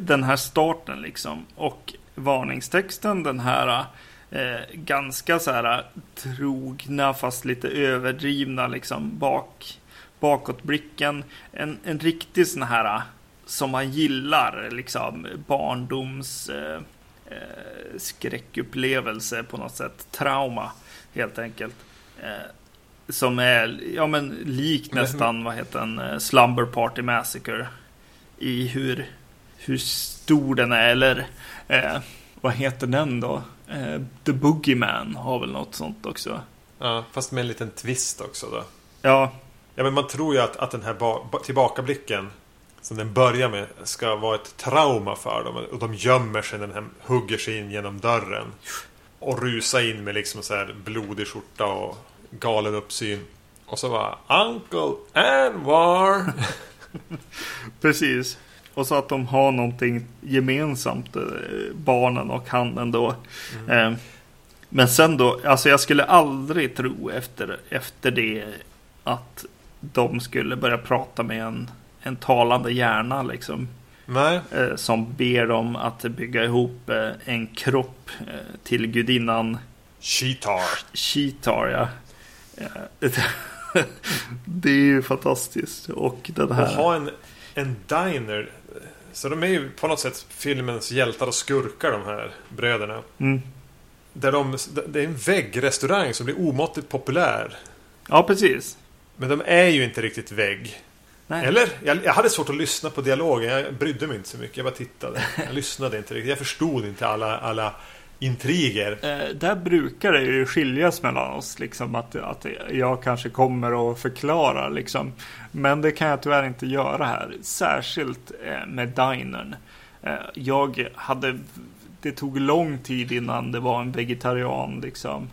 den här starten liksom och varningstexten, den här eh, ganska så här trogna fast lite överdrivna liksom bak, bakåtblicken. En, en riktig sån här som man gillar liksom barndoms eh, eh, skräckupplevelse på något sätt. Trauma helt enkelt. Eh, som är ja, men Men- nästan vad heter den, eh, Slumber Party Massacre. I hur, hur stor den är eller eh, vad heter den då? Eh, The Boogeyman har väl något sånt också. ja, fast med en liten twist också då. Ja, Ja, men man tror ju att, att den här ba- ba- tillbakablicken som den börjar med ska vara ett trauma för dem. Och de gömmer sig när den här hugger sig in genom dörren. Och rusar in med liksom så här blodig skjorta och galen uppsyn. Och så var Uncle Anwar. precis. Och så att de har någonting gemensamt, eh, barnen och han ändå. Eh, men sen då, alltså jag skulle aldrig tro efter, efter det att de skulle börja prata med en, en talande hjärna liksom. Nej, Eh, som ber dem att bygga ihop eh, en kropp till gudinnan Cheetar. Cheetar, ja. Det är ju fantastiskt. Och den Och här... ha en, en diner. Så de är ju på något sätt filmens hjältar och skurkar de här bröderna. Mm. Där de, det är en väggrestaurang som blir omåttligt populär. Ja, precis. Men de är ju inte riktigt vägg. Nej. Eller? Jag, jag hade svårt att lyssna på dialogen. Jag brydde mig inte så mycket. Jag bara tittade. Jag lyssnade inte riktigt. Jag förstod inte alla, alla intriger. Eh, där brukar det ju skiljas mellan oss. Liksom, att, att jag kanske kommer och förklarar. Liksom. Men det kan jag tyvärr inte göra här. Särskilt eh, med dinern. Eh, jag hade... Det tog lång tid innan det var en vegetarian liksom.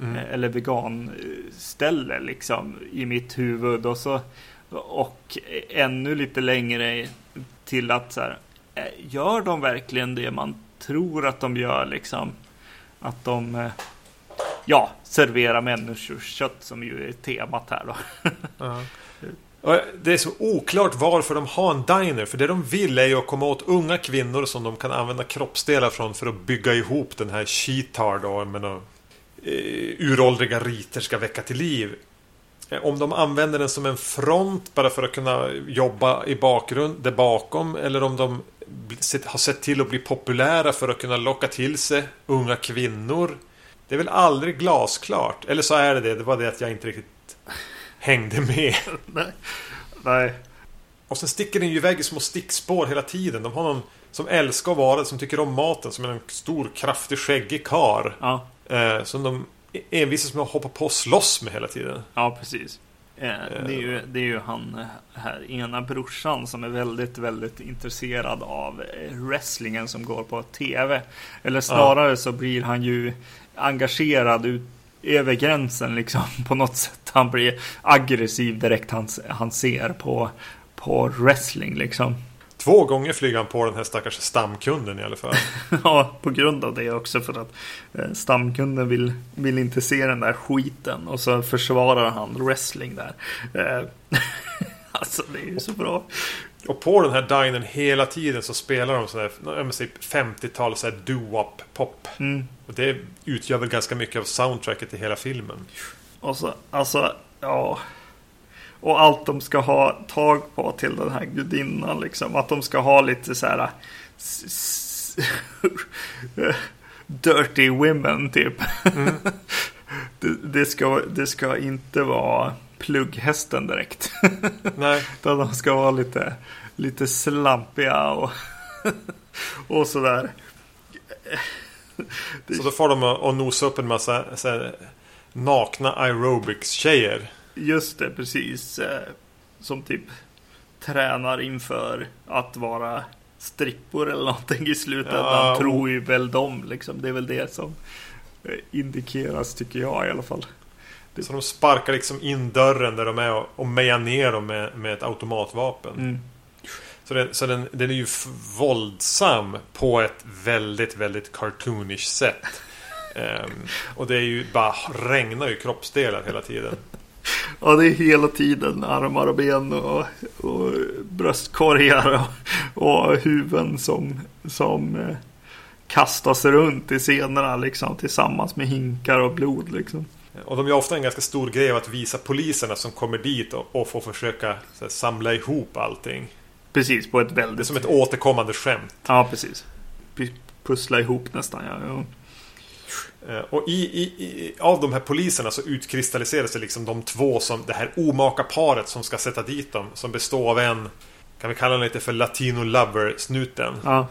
Mm. eh, eller veganställe liksom i mitt huvud och så och ännu lite längre till att så här, eh, gör de verkligen det man tror att de gör liksom att de eh, ja serverar människokött som ju är temat här då. Uh -huh. Det är så oklart varför de har en diner. För det de vill är ju att komma åt unga kvinnor som de kan använda kroppsdelar från för att bygga ihop den här Cheetar då. Menar, eh, uråldriga riter ska väcka till liv. Eh, om de använder den som en front bara för att kunna jobba i bakgrund, där bakom. Eller om de har sett till att bli populära för att kunna locka till sig unga kvinnor. Det är väl aldrig glasklart. Eller så är det det. Det var det att jag inte riktigt hängde med. Nej. Nej. Och sen sticker den ju iväg i små stickspår hela tiden. De har någon som älskar att vara, som tycker om maten, som är en stor, kraftig, skäggig kar. Ja, Eh, som de envisas med att hoppa på och slåss med hela tiden. ja precis. Eh, det, är ju, det är ju han eh, här ena brorsan som är väldigt, väldigt intresserad av eh, wrestlingen som går på tv. Eller snarare så blir han ju engagerad ut över gränsen liksom på något sätt. Han blir aggressiv direkt han, han ser på, på wrestling liksom. Två gånger flyger han på den här stackars stamkunden i alla fall. Ja, på grund av det också för att eh, stamkunden vill, vill inte se den där skiten och så försvarar han wrestling där. Eh, alltså det är ju så bra. Och på den här dinern hela tiden så spelar de typ 50-tal så här doo-wop pop. Mm. Och det utgör väl ganska mycket av soundtracket i hela filmen. Och så, alltså, ja. Och allt de ska ha tag på till den här gudinnan liksom. Att de ska ha lite så här. dirty women typ. Mm. det, det, ska, det ska inte vara plugghästen direkt. Nej. Utan de ska vara lite, lite slampiga och, och sådär. Så då får de att nosa upp en massa nakna aerobics-tjejer. Just det, precis. Eh, som typ tränar inför att vara strippor eller någonting i slutändan. Ja, tror ju väl de liksom. Det är väl det som eh, indikeras tycker jag i alla fall. Så de sparkar liksom in dörren där de är och, och mejar ner dem med, med ett automatvapen. Mm. Så, den, så den, den är ju våldsam på ett väldigt, väldigt cartoonish sätt. um, och det är ju bara regnar ju kroppsdelar hela tiden. Ja, det är hela tiden armar och ben och, och bröstkorgar och, och huvuden som, som eh, kastas runt i scenerna liksom tillsammans med hinkar och blod liksom. Och de gör ofta en ganska stor grej av att visa poliserna som kommer dit och, och får försöka här, samla ihop allting. Precis, på ett väldigt... Det är som ett återkommande skämt. Ja, precis. Pussla ihop nästan, ja. ja. Eh, och i, i, i, av de här poliserna så utkristalliserar sig liksom de två som det här omaka paret som ska sätta dit dem. Som består av en, kan vi kalla honom lite för Latino Lover-snuten. Ja.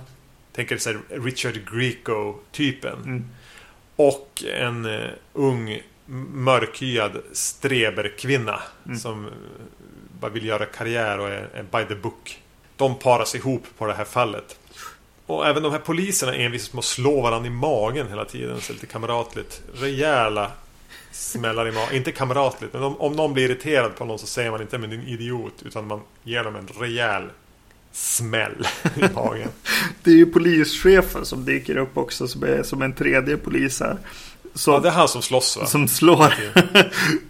Tänker så här Richard Grieco-typen. Mm. Och en uh, ung mörkhyad streberkvinna. Mm. Som bara vill göra karriär och är, är by the book. De paras ihop på det här fallet. Och även de här poliserna envisas liksom med att slå varandra i magen hela tiden. Så lite kamratligt. Rejäla smällar i magen. Inte kamratligt, men om, om någon blir irriterad på någon så säger man inte men din idiot. Utan man ger dem en rejäl smäll i magen. det är ju polischefen som dyker upp också som är som en tredje polis här. Som, ja, det är han som slåss va? Som slår,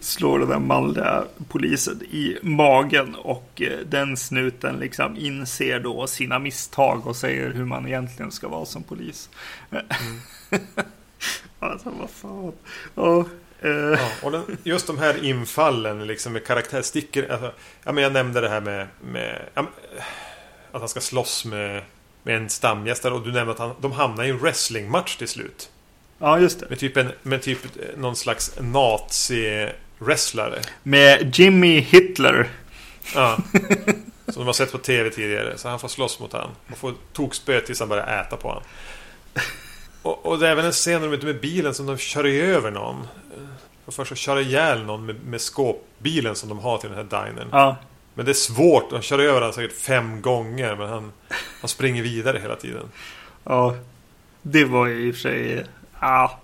slår den där manliga polisen i magen. Och eh, den snuten liksom inser då sina misstag och säger hur man egentligen ska vara som polis. Mm. alltså vad fan. Ja, eh. ja, och den, just de här infallen liksom med karaktärstickor. Alltså, ja, men jag nämnde det här med, med ja, att han ska slåss med, med en stamgästare. Och du nämnde att han, de hamnar i en wrestlingmatch till slut. Ja, just det. Med typ, en, med typ någon slags nazi-wrestlare. Med Jimmy Hitler. Ja. Som de har sett på tv tidigare. Så han får slåss mot han. Och får tokspö tills han börjar äta på han. Och, och det är även en scen där de är med bilen som de kör över någon. Och först att köra ihjäl någon med, med skåpbilen som de har till den här dinern. Ja. Men det är svårt. De kör över honom säkert fem gånger. Men han, han springer vidare hela tiden. Ja. Det var ju i och för sig Ja.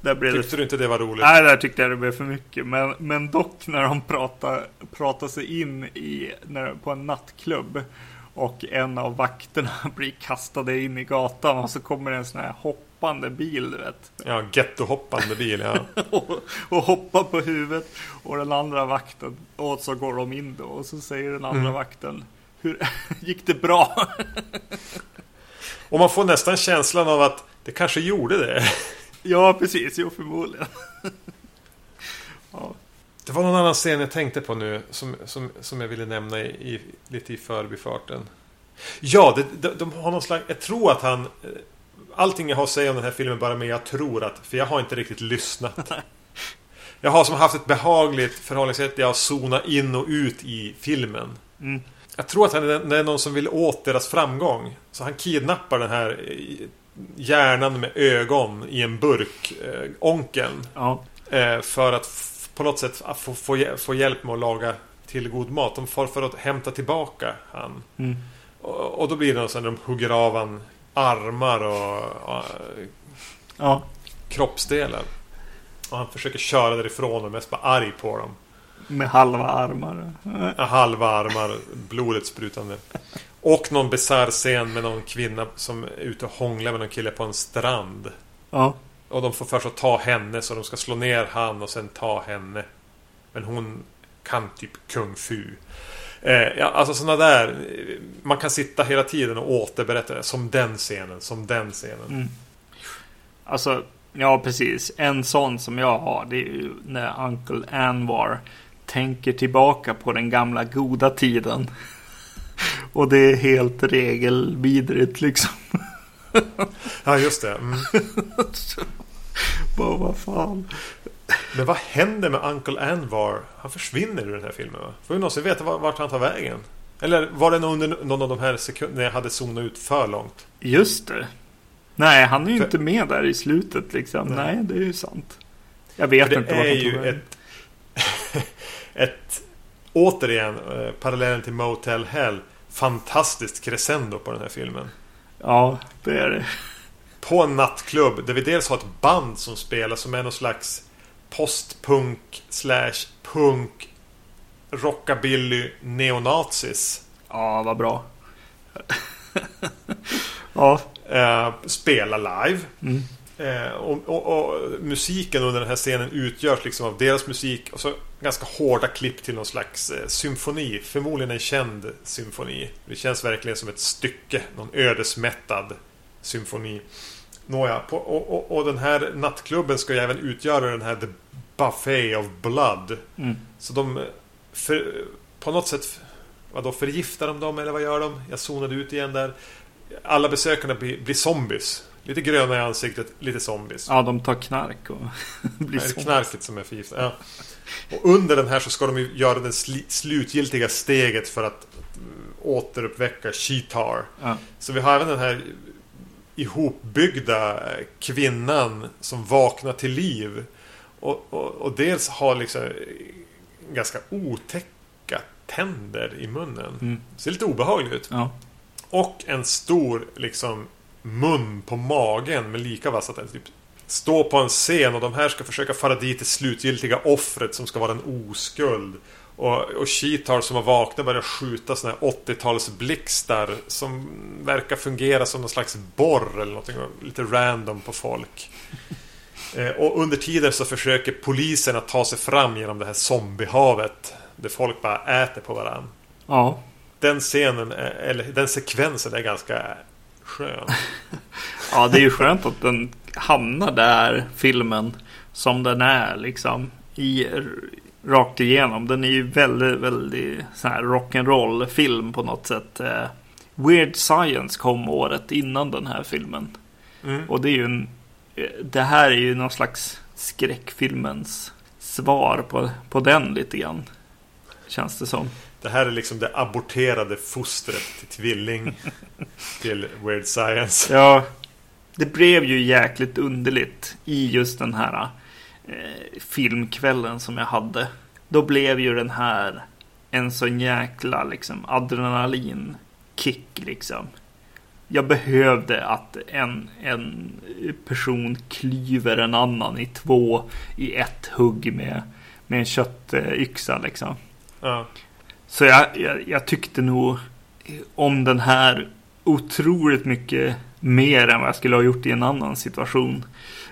Där blev tyckte det... du inte det var roligt? Nej, där tyckte jag det blev för mycket. Men, men dock när de pratar, pratar sig in i, när, på en nattklubb och en av vakterna blir kastade in i gatan och så kommer en sån här hoppande bil, du vet. Ja, gettohoppande bil, ja. och, och hoppar på huvudet och den andra vakten, och så går de in då och så säger den andra mm. vakten, hur gick det bra? Och man får nästan känslan av att det kanske gjorde det. Ja, precis. Jo, förmodligen. ja. Det var någon annan scen jag tänkte på nu som, som, som jag ville nämna i, i lite i förbifarten. Ja, det, de, de, har någon slags... Jag tror att han... Eh, allting jag har att säga om den här filmen bara med jag tror att... För jag har inte riktigt lyssnat. Jag har som haft ett behagligt förhållningssätt. Jag har zonat in och ut i filmen. Mm. Jag tror att han är, det är någon som vill åt deras framgång. Så han kidnappar den här eh, hjärnan med ögon i en burk, eh, onkeln. Ja. Eh, för att på något sätt få, få, få hjälp med att laga till god mat. De får för att hämta tillbaka han. Mm. Och, och, då blir det något sånt, de hugger av han armar och, och ja. kroppsdelar. Och han försöker köra därifrån och mest bara arg på dem. Med halva armar. Halva armar, blodet sprutande. Och någon bisarr scen med någon kvinna som är ute och hånglar med någon kille på en strand. Ja. Och de får först att ta henne så de ska slå ner han och sen ta henne. Men hon kan typ kung fu. Eh, ja, alltså sådana där. Man kan sitta hela tiden och återberätta som den scenen, som den scenen. Mm. Alltså, ja precis. En sån som jag har det är ju när Uncle Anwar tänker tillbaka på den gamla goda tiden. Och det är helt regelvidrigt liksom. Ja, just det. Mm. Bara, vad fan. Men vad händer med Uncle Anvar? Han försvinner ur den här filmen va? Får vi någonsin veta vart han tar vägen? Eller var det under någon av de här sekunderna jag hade zonat ut för långt? Just det. Nej, han är ju För- inte med där i slutet liksom. Nej. Nej, det är ju sant. Jag vet inte vart han tog vägen. ett... ett återigen, eh, parallellen till Motel Hell. Fantastiskt crescendo på den här filmen. Ja, det är det. På en nattklubb där vi dels har ett band som spelar som är någon slags postpunk slash punk rockabilly neonazis. Ja, vad bra. ja. Eh, spelar live. Mm. Eh, och, och, och musiken under den här scenen utgörs liksom av deras musik och så ganska hårda klipp till någon slags eh, symfoni. Förmodligen en känd symfoni. Det känns verkligen som ett stycke. Någon ödesmättad symfoni. Nåja, på, och, och, och den här nattklubben ska ju även utgöra den här The Buffet of Blood. Mm. Så de för, på något sätt Vadå, förgiftar de dem eller vad gör de? Jag zonade ut igen där. Alla besökarna blir, blir zombies. Lite gröna i ansiktet, lite zombies. ja, de tar knark och blir det är knarket som är förgiftat. Ja. Och under den här så ska de ju göra det sli- slutgiltiga steget för att mm, återuppväcka Sheetar. Ja. Så vi har även den här ihopbyggda eh, kvinnan som vaknar till liv. Och, och, och dels har liksom eh, ganska otäcka tänder i munnen. Mm. Ser lite obehagligt ut. Ja. Och en stor liksom mun på magen med lika vassa tänder. Typ stå på en scen och de här ska försöka föra dit det slutgiltiga offret som ska vara en oskuld. Och, och Cheetar som har vaknat börjar skjuta såna här 80-tals blixtar som verkar fungera som någon slags borr eller någonting. Lite random på folk. Eh, och under tiden så försöker polisen att ta sig fram genom det här zombiehavet. Där folk bara äter på varandra. ja. Den scenen, eller den sekvensen är ganska skön. Ja, det är ju skönt att den hamnar där, filmen, som den är liksom. I, rakt igenom. Den är ju väldigt, väldigt så här rock'n'roll film på något sätt. Eh, Weird Science kom året innan den här filmen. Mm. Och det är ju en... eh, Det här är ju någon slags skräckfilmens svar på, på den lite grann. Känns det som. Det här är liksom det aborterade fostret till tvilling till Weird Science. Ja, det blev ju jäkligt underligt i just den här eh, filmkvällen som jag hade. Då blev ju den här en sån jäkla liksom adrenalinkick liksom. Jag behövde att en, en person klyver en annan i två i ett hugg med, med en köttyxa liksom. Ja. Så jag, jag, jag tyckte nog om den här otroligt mycket mer än vad jag skulle ha gjort i en annan situation.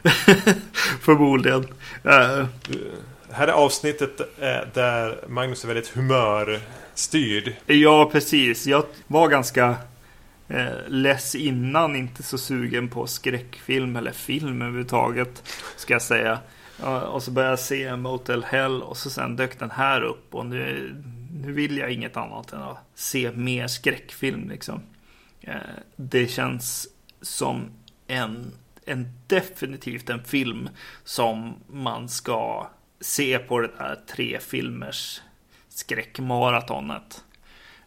Förmodligen. Det här är avsnittet eh, där Magnus är väldigt humörstyrd. ja, precis. Jag var ganska eh, less innan, inte så sugen på skräckfilm eller film överhuvudtaget. Ska jag säga. Och så började jag se Motel Hell och så sen dök den här upp och nu, nu vill jag inget annat än att se mer skräckfilm liksom. Det känns som en, en definitivt en film som man ska se på det där tre filmers skräckmaratonet.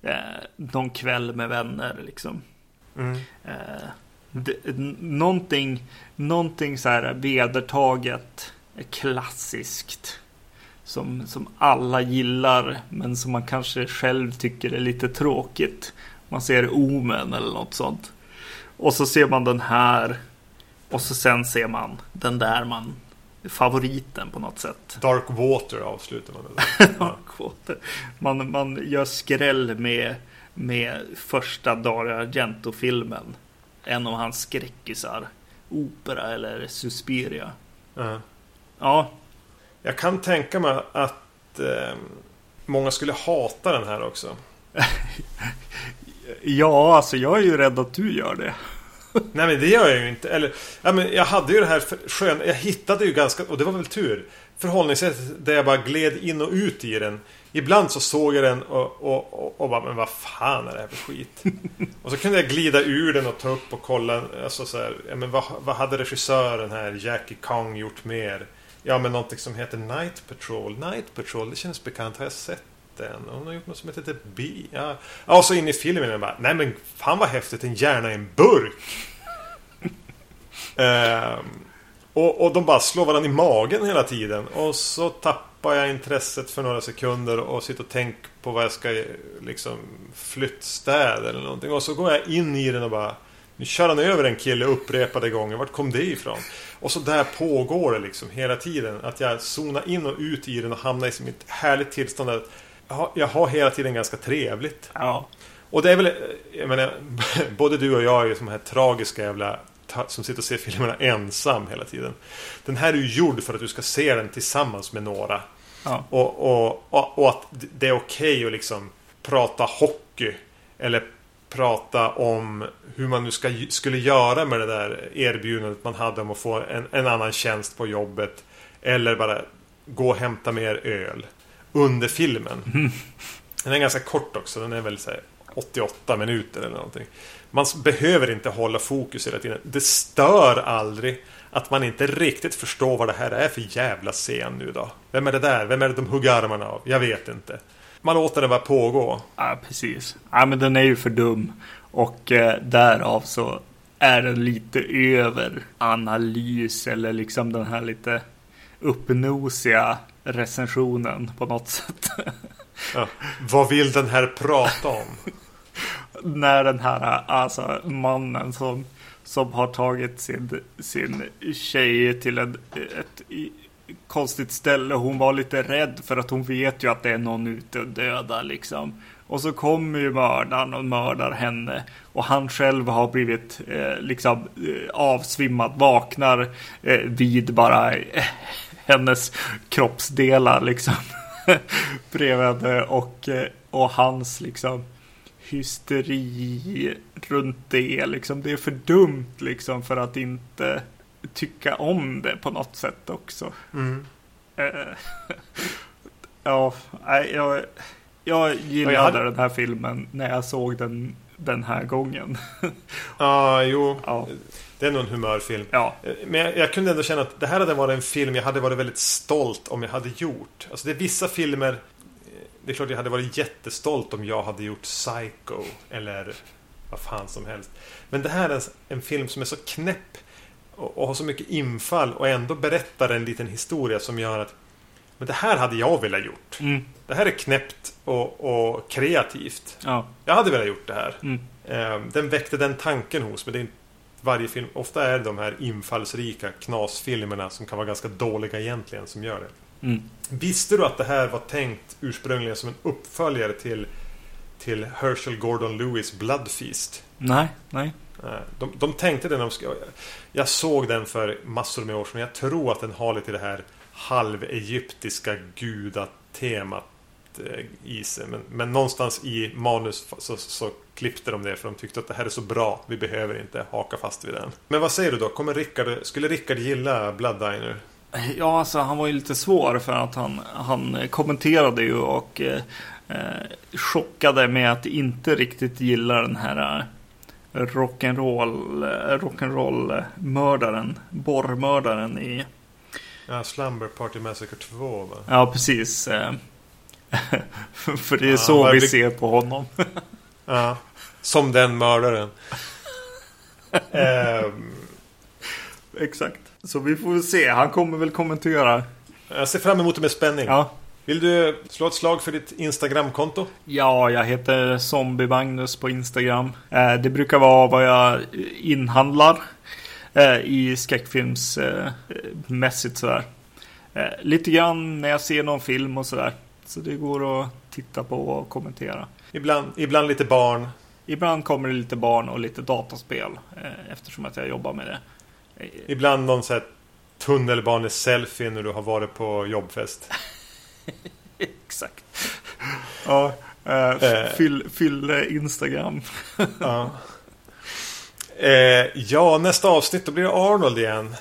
Eh, någon kväll med vänner liksom. Mm. Eh, det, någonting, någonting så här vedertaget, klassiskt. Som, som alla gillar, men som man kanske själv tycker är lite tråkigt. Man ser Omen eller något sånt. Och så ser man den här. Och så sen ser man den där man favoriten på något sätt. Dark Water avslutar man med. Ja. Kvoter. Man, man gör skräll med, med första Dario Argento-filmen. En av hans skräckisar. Opera eller Suspiria. Ja. Ja, Jag kan tänka mig att eh, många skulle hata den här också. ja, alltså jag är ju rädd att du gör det. Nej men det gör jag ju inte. Eller, ja, men jag hade ju det här sköna. Jag hittade ju ganska, och det var väl tur. Förhållningssättet där jag bara gled in och ut i den. Ibland så såg jag den och, och, och, och bara, men vad fan är det här för skit? och så kunde jag glida ur den och ta upp och kolla. Alltså så här, ja, men vad, vad hade regissören här, Jackie Kong, gjort mer? Ja men någonting som heter Night Patrol. Night Patrol, det känns bekant. Har jag sett den? Hon har gjort något som heter Bee. Ja. ja, och så in i filmen och bara, nej men fan vad häftigt, en hjärna i en burk. um, och, och de bara slår varandra i magen hela tiden. Och så tappar jag intresset för några sekunder och sitter och tänker på vad jag ska liksom flyttstäd eller någonting. Och så går jag in i den och bara nu kör han över en kille upprepade gånger. Vart kom det ifrån? Och så där pågår det liksom hela tiden. Att jag zonar in och ut i den och hamnar i ett härligt tillstånd. Att jag har hela tiden ganska trevligt. Ja. Och det är väl, jag menar, både du och jag är ju som här tragiska jävla som sitter och ser filmerna ensam hela tiden. Den här är ju gjord för att du ska se den tillsammans med några. Ja. Och, och, och, och, att det är okej okay att liksom prata hockey. Eller prata om hur man nu ska, skulle göra med det där erbjudandet man hade om att få en, en annan tjänst på jobbet. Eller bara gå och hämta mer öl. Under filmen. Mm. Den är ganska kort också. Den är väl så 88 minuter eller någonting. Man behöver inte hålla fokus hela tiden. Det stör aldrig att man inte riktigt förstår vad det här är för jävla scen nu då. Vem är det där? Vem är det de hugger armarna av? Jag vet inte. Man låter det bara pågå. Ja, precis. Ja, men den är ju för dum. Och eh, därav så är den lite över analys eller liksom den här lite uppnosiga recensionen på något sätt. Ja. Vad vill den här prata om? När den här alltså, mannen som, som har tagit sin, sin tjej till en, ett konstigt ställe. Hon var lite rädd för att hon vet ju att det är någon ute och döda liksom. Och så kommer ju mördaren och mördar henne. Och han själv har blivit eh, liksom eh, avsvimmad, vaknar eh, vid bara eh, hennes kroppsdelar liksom. bredvid och, eh, och hans liksom hysteri runt det liksom. Det är för dumt liksom för att inte tycka om det på något sätt också. Mm. Uh, ja, jag, jag gillade jag hade... den här filmen när jag såg den den här gången. ah, jo. Ja, Det är nog en humörfilm. Ja. Eh, men jag, jag, kunde ändå känna att det här hade varit en film jag hade varit väldigt stolt om jag hade gjort. Alltså det är vissa filmer eh, Det är klart jag hade varit jättestolt om jag hade gjort Psycho Eller vad fan som helst Men det här är en film som är så knäpp och, och har så mycket infall och ändå berättar en liten historia som gör att Men det här hade jag velat gjort. Mm. Det här är knäppt och, och kreativt. Ja. Jag hade velat gjort det här. Mm. Eh, den väckte den tanken hos mig. Det är varje film. Ofta är det de här infallsrika knasfilmerna som kan vara ganska dåliga egentligen som gör det. Mm. Visste du att det här var tänkt ursprungligen som en uppföljare till till Herschel Gordon Lewis Blood Feast? Nej, nej. De, de tänkte det när de ska, Jag såg den för massor med år sedan. Jag tror att den har lite det här halvegyptiska gudatemat eh, i sig. Men, men någonstans i manus så, så klippte de det för de tyckte att det här är så bra. Vi behöver inte haka fast vid den. Men vad säger du då? Kommer Rickard, skulle Rickard gilla Blood Diner? Ja, alltså han var ju lite svår för att han, han kommenterade ju och eh, chockade med att inte riktigt gilla den här rock'n'roll rock'n'roll mördaren, borrmördaren i Ja, Slumber Party Massacre 2 va? Ja, precis. För det är ja, så vi blir... ser på honom. ja, som den mördaren. um... Exakt. Så vi får se. Han kommer väl kommentera. Jag ser fram emot det med spänning. Ja. Vill du slå ett slag för ditt Instagramkonto? Ja, jag heter Zombie Magnus på Instagram. Eh, det brukar vara vad jag inhandlar eh, i skräckfilmsmässigt sådär. Eh, lite grann när jag ser någon film och sådär. Så det går att titta på och kommentera. Ibland, ibland lite barn. Ibland kommer det lite barn och lite dataspel eftersom att jag jobbar med det. Ibland någon sån här tunnelbane-selfie när du har varit på jobbfest. Exakt. Ja, äh, fyll, fyll Instagram. ja. Eh, ja, nästa avsnitt då blir det Arnold igen.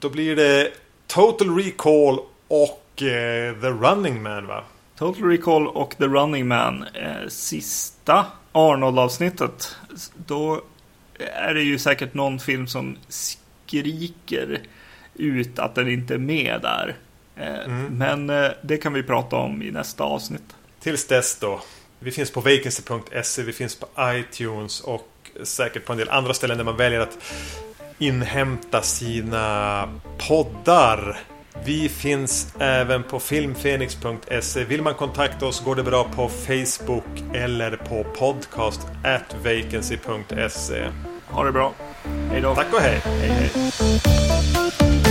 Då blir det Total Recall och eh, The Running Man va? Total Recall och The Running Man. Eh, sista Arnold-avsnittet. Då är det ju säkert någon film som skriker ut att den inte är med där. Eh, mm. Men eh, det kan vi prata om i nästa avsnitt. Tills dess då. Vi finns på vacancy.se, vi finns på iTunes och säkert på en del andra ställen där man väljer att inhämta sina poddar. Vi finns även på filmfenix.se. Vill man kontakta oss går det bra på Facebook eller på podcast at vacancy.se. Ha det bra. Hej då. Tack och hej. Hej hej.